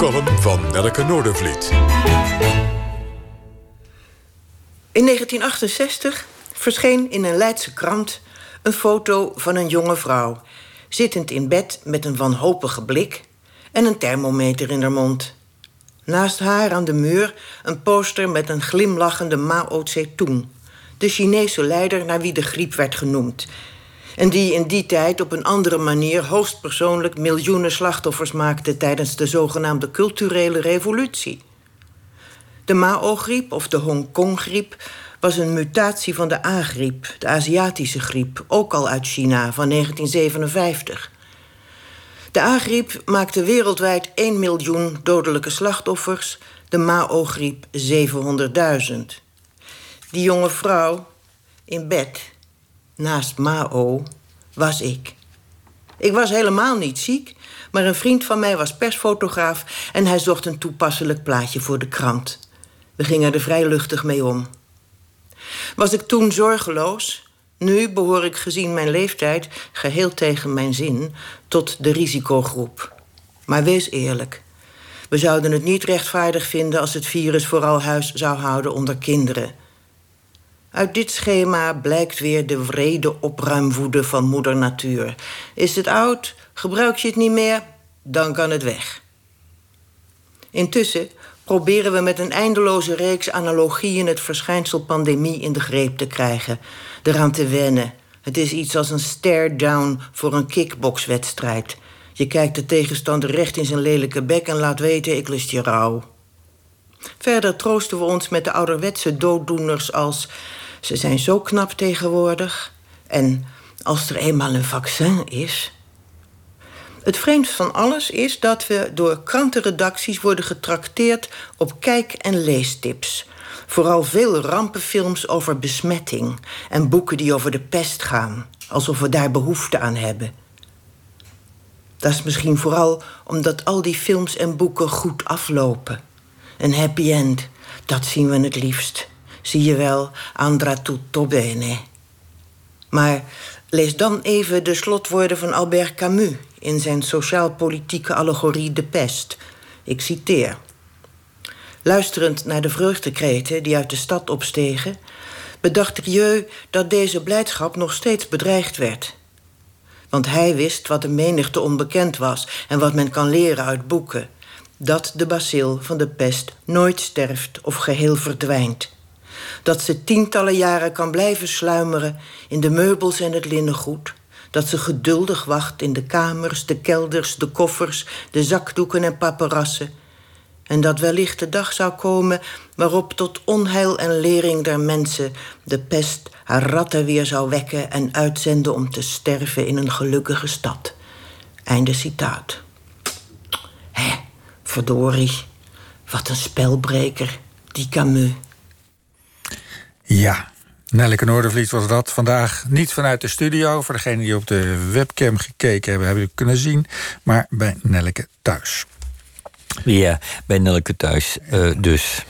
column van Nelke Noordervliet. In 1968 verscheen in een Leidse krant een foto van een jonge vrouw... zittend in bed met een wanhopige blik en een thermometer in haar mond. Naast haar aan de muur een poster met een glimlachende Mao Tse-tung... de Chinese leider naar wie de griep werd genoemd... en die in die tijd op een andere manier hoogstpersoonlijk... miljoenen slachtoffers maakte tijdens de zogenaamde culturele revolutie... De Mao-griep of de Hongkong-griep was een mutatie van de A-griep, de Aziatische griep, ook al uit China van 1957. De A-griep maakte wereldwijd 1 miljoen dodelijke slachtoffers, de Mao-griep 700.000. Die jonge vrouw in bed, naast Mao, was ik. Ik was helemaal niet ziek, maar een vriend van mij was persfotograaf en hij zocht een toepasselijk plaatje voor de krant. We gingen er vrij luchtig mee om. Was ik toen zorgeloos? Nu behoor ik gezien mijn leeftijd, geheel tegen mijn zin, tot de risicogroep. Maar wees eerlijk. We zouden het niet rechtvaardig vinden als het virus vooral huis zou houden onder kinderen. Uit dit schema blijkt weer de wrede opruimwoede van moeder natuur. Is het oud? Gebruik je het niet meer? Dan kan het weg. Intussen proberen we met een eindeloze reeks analogieën het verschijnsel pandemie in de greep te krijgen. Eraan te wennen. Het is iets als een stare-down voor een kickboxwedstrijd. Je kijkt de tegenstander recht in zijn lelijke bek en laat weten: ik lust je rouw. Verder troosten we ons met de ouderwetse dooddoeners als ze zijn zo knap tegenwoordig en als er eenmaal een vaccin is. Het vreemdst van alles is dat we door krantenredacties worden getrakteerd op kijk- en leestips. Vooral veel rampenfilms over besmetting en boeken die over de pest gaan, alsof we daar behoefte aan hebben. Dat is misschien vooral omdat al die films en boeken goed aflopen. Een happy end, dat zien we het liefst. Zie je wel, andra tutto bene. Maar lees dan even de slotwoorden van Albert Camus in zijn sociaal-politieke allegorie De Pest. Ik citeer. Luisterend naar de vreugdekreten die uit de stad opstegen, bedacht Rieu dat deze blijdschap nog steeds bedreigd werd. Want hij wist wat de menigte onbekend was en wat men kan leren uit boeken: dat de bacil van de pest nooit sterft of geheel verdwijnt. Dat ze tientallen jaren kan blijven sluimeren in de meubels en het linnengoed dat ze geduldig wacht in de kamers, de kelders, de koffers, de zakdoeken en paperassen. En dat wellicht de dag zou komen waarop tot onheil en lering der mensen de pest haar ratten weer zou wekken en uitzenden om te sterven in een gelukkige stad. Einde citaat. Hé, verdorie, wat een spelbreker, die Camus. Ja, Nelleke Noordervliet was dat vandaag niet vanuit de studio. Voor degenen die op de webcam gekeken hebben, hebben we kunnen zien. Maar bij Nelleke thuis. Ja, bij Nelleke thuis uh, dus.